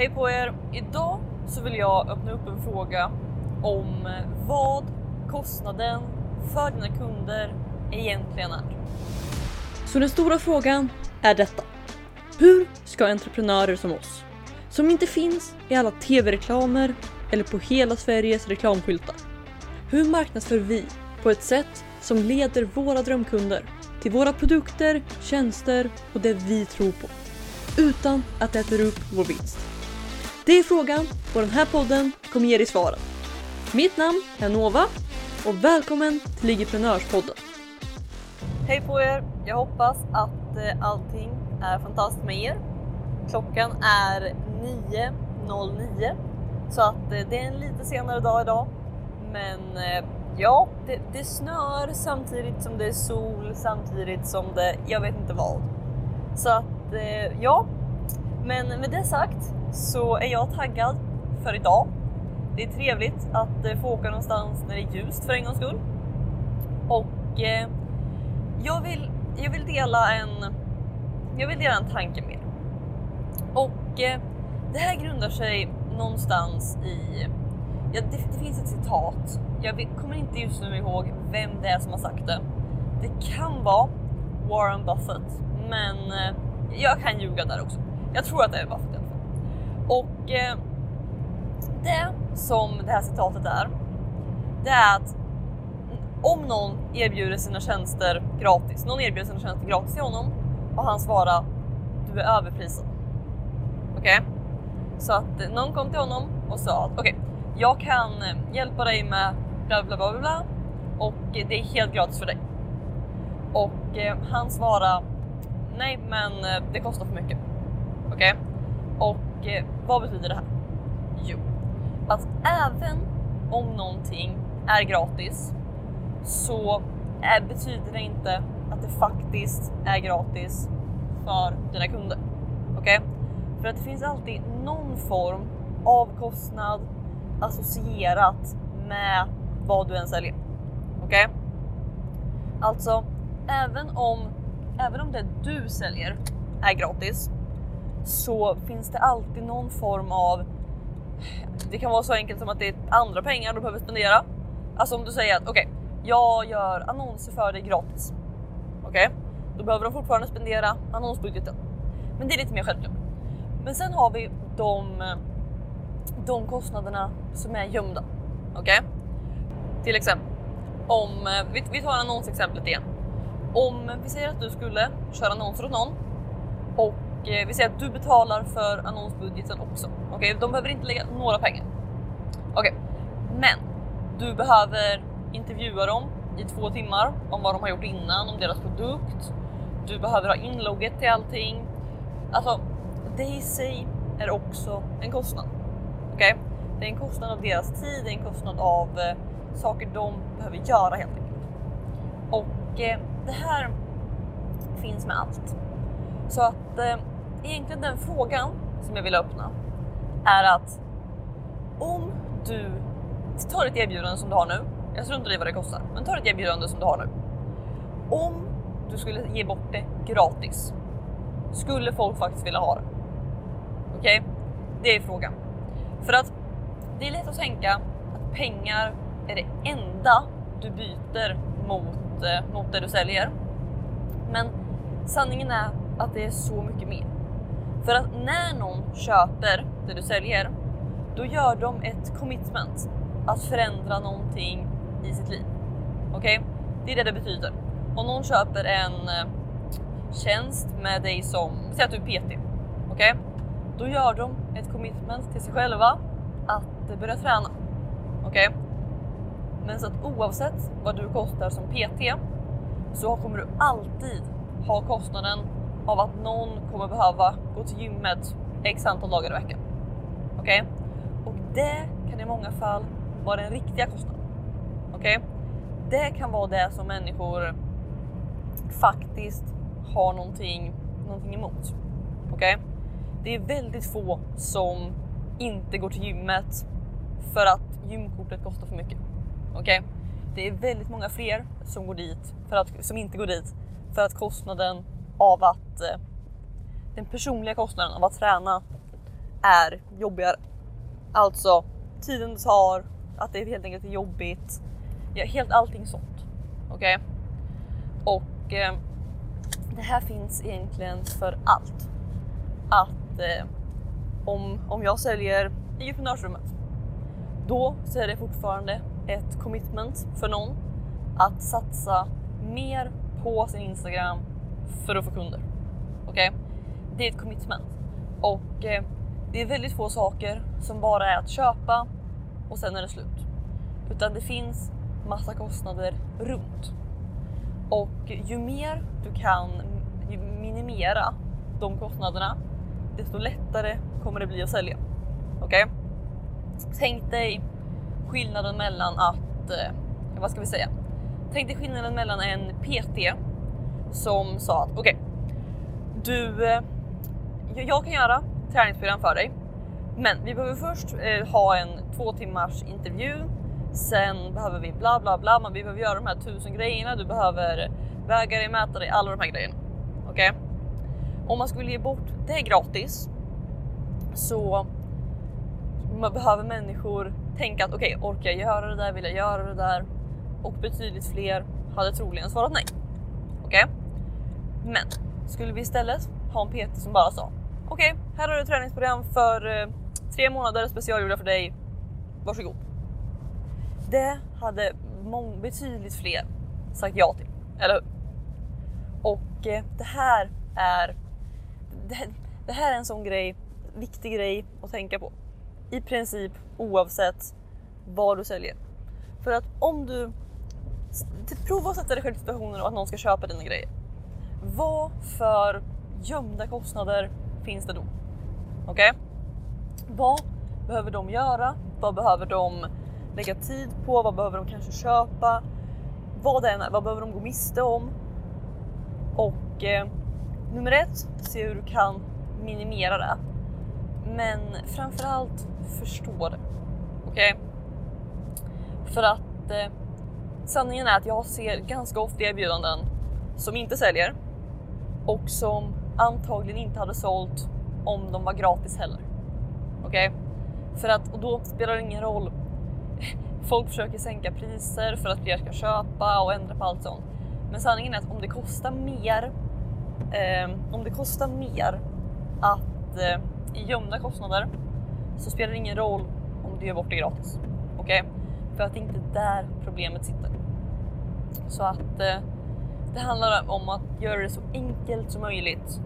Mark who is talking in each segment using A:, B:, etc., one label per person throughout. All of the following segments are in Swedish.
A: Hej på er! Idag så vill jag öppna upp en fråga om vad kostnaden för dina kunder egentligen är. Så den stora frågan är detta. Hur ska entreprenörer som oss, som inte finns i alla tv-reklamer eller på hela Sveriges reklamskyltar. Hur marknadsför vi på ett sätt som leder våra drömkunder till våra produkter, tjänster och det vi tror på utan att det äter upp vår vinst? Det är frågan och den här podden kommer ge dig svaren. Mitt namn är Nova och välkommen till Ligiprenörspodden. Hej på er! Jag hoppas att eh, allting är fantastiskt med er. Klockan är 9.09 så att eh, det är en lite senare dag idag. Men eh, ja, det, det snör samtidigt som det är sol, samtidigt som det, jag vet inte vad. Så att ja, men med det sagt så är jag taggad för idag. Det är trevligt att eh, få åka någonstans när det är ljust för en gångs skull. Och eh, jag, vill, jag vill dela en jag vill dela en tanke med er. Och eh, det här grundar sig någonstans i, ja det, det finns ett citat. Jag kommer inte just nu ihåg vem det är som har sagt det. Det kan vara Warren Buffett, men eh, jag kan ljuga där också. Jag tror att det är Buffett. Och eh, det som det här citatet är, det är att om någon erbjuder sina tjänster gratis, någon erbjuder sina tjänster gratis till honom och han svarar du är överprisad. Okej? Okay? Så att någon kom till honom och sa att okej, okay, jag kan eh, hjälpa dig med bla bla bla bla och det är helt gratis för dig. Och eh, han svarar nej, men eh, det kostar för mycket. Okej? Okay? Och eh, vad betyder det här? Jo, att även om någonting är gratis så är, betyder det inte att det faktiskt är gratis för dina kunder. Okej? Okay? För att det finns alltid någon form av kostnad associerat med vad du än säljer. Okej? Okay? Alltså, även om, även om det du säljer är gratis så finns det alltid någon form av det kan vara så enkelt som att det är andra pengar du behöver spendera. Alltså om du säger att okej, okay, jag gör annonser för dig gratis. Okej, okay? då behöver de fortfarande spendera annonsbudgeten. Men det är lite mer självklart. Men sen har vi de, de kostnaderna som är gömda. Okej? Okay? Till exempel om vi, vi tar annonsexemplet igen. Om vi säger att du skulle köra annonser åt någon och eh, vi säger att du betalar för annonsbudgeten också. Okej, okay? de behöver inte lägga några pengar. Okej, okay. men du behöver intervjua dem i två timmar om vad de har gjort innan, om deras produkt. Du behöver ha inlogget till allting. Alltså, det i sig är också en kostnad. Okej? Okay? Det är en kostnad av deras tid, det är en kostnad av eh, saker de behöver göra helt enkelt. Och eh, det här finns med allt. Så att eh, egentligen den frågan som jag vill öppna är att om du tar ett erbjudande som du har nu jag struntar i vad det kostar, men tar ett erbjudande som du har nu. Om du skulle ge bort det gratis, skulle folk faktiskt vilja ha det? Okej, okay? det är frågan. För att det är lätt att tänka att pengar är det enda du byter mot, eh, mot det du säljer. Men sanningen är att det är så mycket mer. För att när någon köper det du säljer, då gör de ett commitment att förändra någonting i sitt liv. Okej? Okay? Det är det det betyder. Om någon köper en eh, tjänst med dig som, säg att du är PT, okej? Okay? Då gör de ett commitment till sig själva att börja träna. Okej? Okay? Men så att oavsett vad du kostar som PT så kommer du alltid ha kostnaden av att någon kommer behöva gå till gymmet x antal dagar i veckan. Okej? Okay? Och det kan i många fall vara den riktiga kostnaden. Okej? Okay? Det kan vara det som människor faktiskt har någonting, någonting emot. Okej? Okay? Det är väldigt få som inte går till gymmet för att gymkortet kostar för mycket. Okej? Okay? Det är väldigt många fler som går dit för att, som inte går dit för att kostnaden av att eh, den personliga kostnaden av att träna är jobbigare. Alltså tiden det tar, att det helt enkelt är jobbigt. Ja, helt allting sånt. Okej? Okay? Och eh, det här finns egentligen för allt. Att eh, om, om jag säljer i entreprenörsrummet, då så är det fortfarande ett commitment för någon att satsa mer på sin Instagram för att få kunder. Okej? Okay? Det är ett commitment och eh, det är väldigt få saker som bara är att köpa och sen är det slut. Utan det finns massa kostnader runt. Och ju mer du kan minimera de kostnaderna, desto lättare kommer det bli att sälja. Okej? Okay? Tänk dig skillnaden mellan att, eh, vad ska vi säga? Tänk dig skillnaden mellan en PT som sa att okej, okay, du, eh, jag kan göra träningsprogram för dig, men vi behöver först eh, ha en två timmars intervju. Sen behöver vi bla bla bla, men vi behöver göra de här tusen grejerna. Du behöver väga dig, mäta dig, alla de här grejerna. Okej? Okay? Om man skulle ge bort det gratis så man behöver människor tänka att okej, okay, orkar jag göra det där? Vill jag göra det där? Och betydligt fler hade troligen svarat nej. Okej? Okay? Men skulle vi istället ha en PT som bara sa okej, okay, här har du ett träningsprogram för eh, tre månader specialgjorda för dig. Varsågod. Det hade betydligt fler sagt ja till, eller hur? Och eh, det här är det, det här är en sån grej, viktig grej att tänka på. I princip oavsett vad du säljer. För att om du prova att sätta dig själv i situationen att någon ska köpa dina grejer. Vad för gömda kostnader finns det då? Okej? Okay? Vad behöver de göra? Vad behöver de lägga tid på? Vad behöver de kanske köpa? Vad det är, vad behöver de gå miste om? Och eh, nummer ett, se hur du kan minimera det. Men framförallt förstå det. Okej? Okay? För att eh, sanningen är att jag ser ganska ofta erbjudanden som inte säljer och som antagligen inte hade sålt om de var gratis heller. Okej? Okay? För att, och då spelar det ingen roll. Folk försöker sänka priser för att fler ska köpa och ändra på allt sånt. Men sanningen är att om det kostar mer, eh, om det kostar mer att eh, i gömda kostnader så spelar det ingen roll om du gör bort det gratis. Okej? Okay? För att det är inte där problemet sitter. Så att eh, det handlar om att göra det så enkelt som möjligt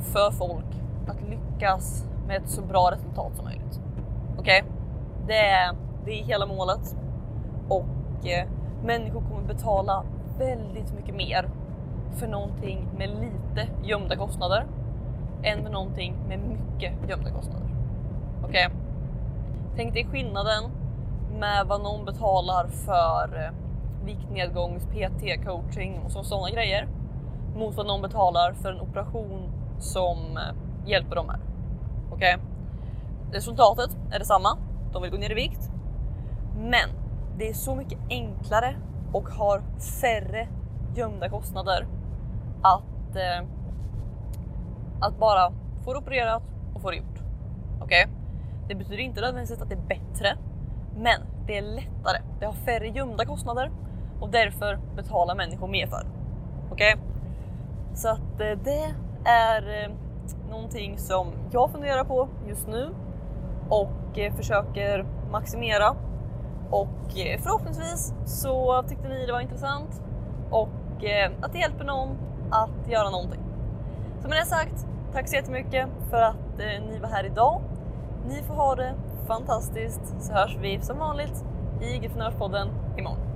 A: för folk att lyckas med ett så bra resultat som möjligt. Okej? Okay? Det, är, det är hela målet och eh, människor kommer betala väldigt mycket mer för någonting med lite gömda kostnader än med någonting med mycket gömda kostnader. Okej? Okay? Tänk dig skillnaden med vad någon betalar för eh, viktnedgångs, PT, coaching och sådana grejer mot vad någon betalar för en operation som eh, hjälper dem här. Okej? Okay? Resultatet är detsamma. De vill gå ner i vikt, men det är så mycket enklare och har färre gömda kostnader att eh, att bara få det opererat och få det gjort. Okej? Okay? Det betyder inte nödvändigtvis att det är bättre, men det är lättare. Det har färre gömda kostnader och därför betalar människor mer för. Okej? Okay? Så att eh, det är eh, någonting som jag funderar på just nu och eh, försöker maximera. Och förhoppningsvis så tyckte ni det var intressant och att det hjälper någon att göra någonting. Så med det sagt, tack så jättemycket för att ni var här idag. Ni får ha det fantastiskt så hörs vi som vanligt i Gryffindörspodden imorgon.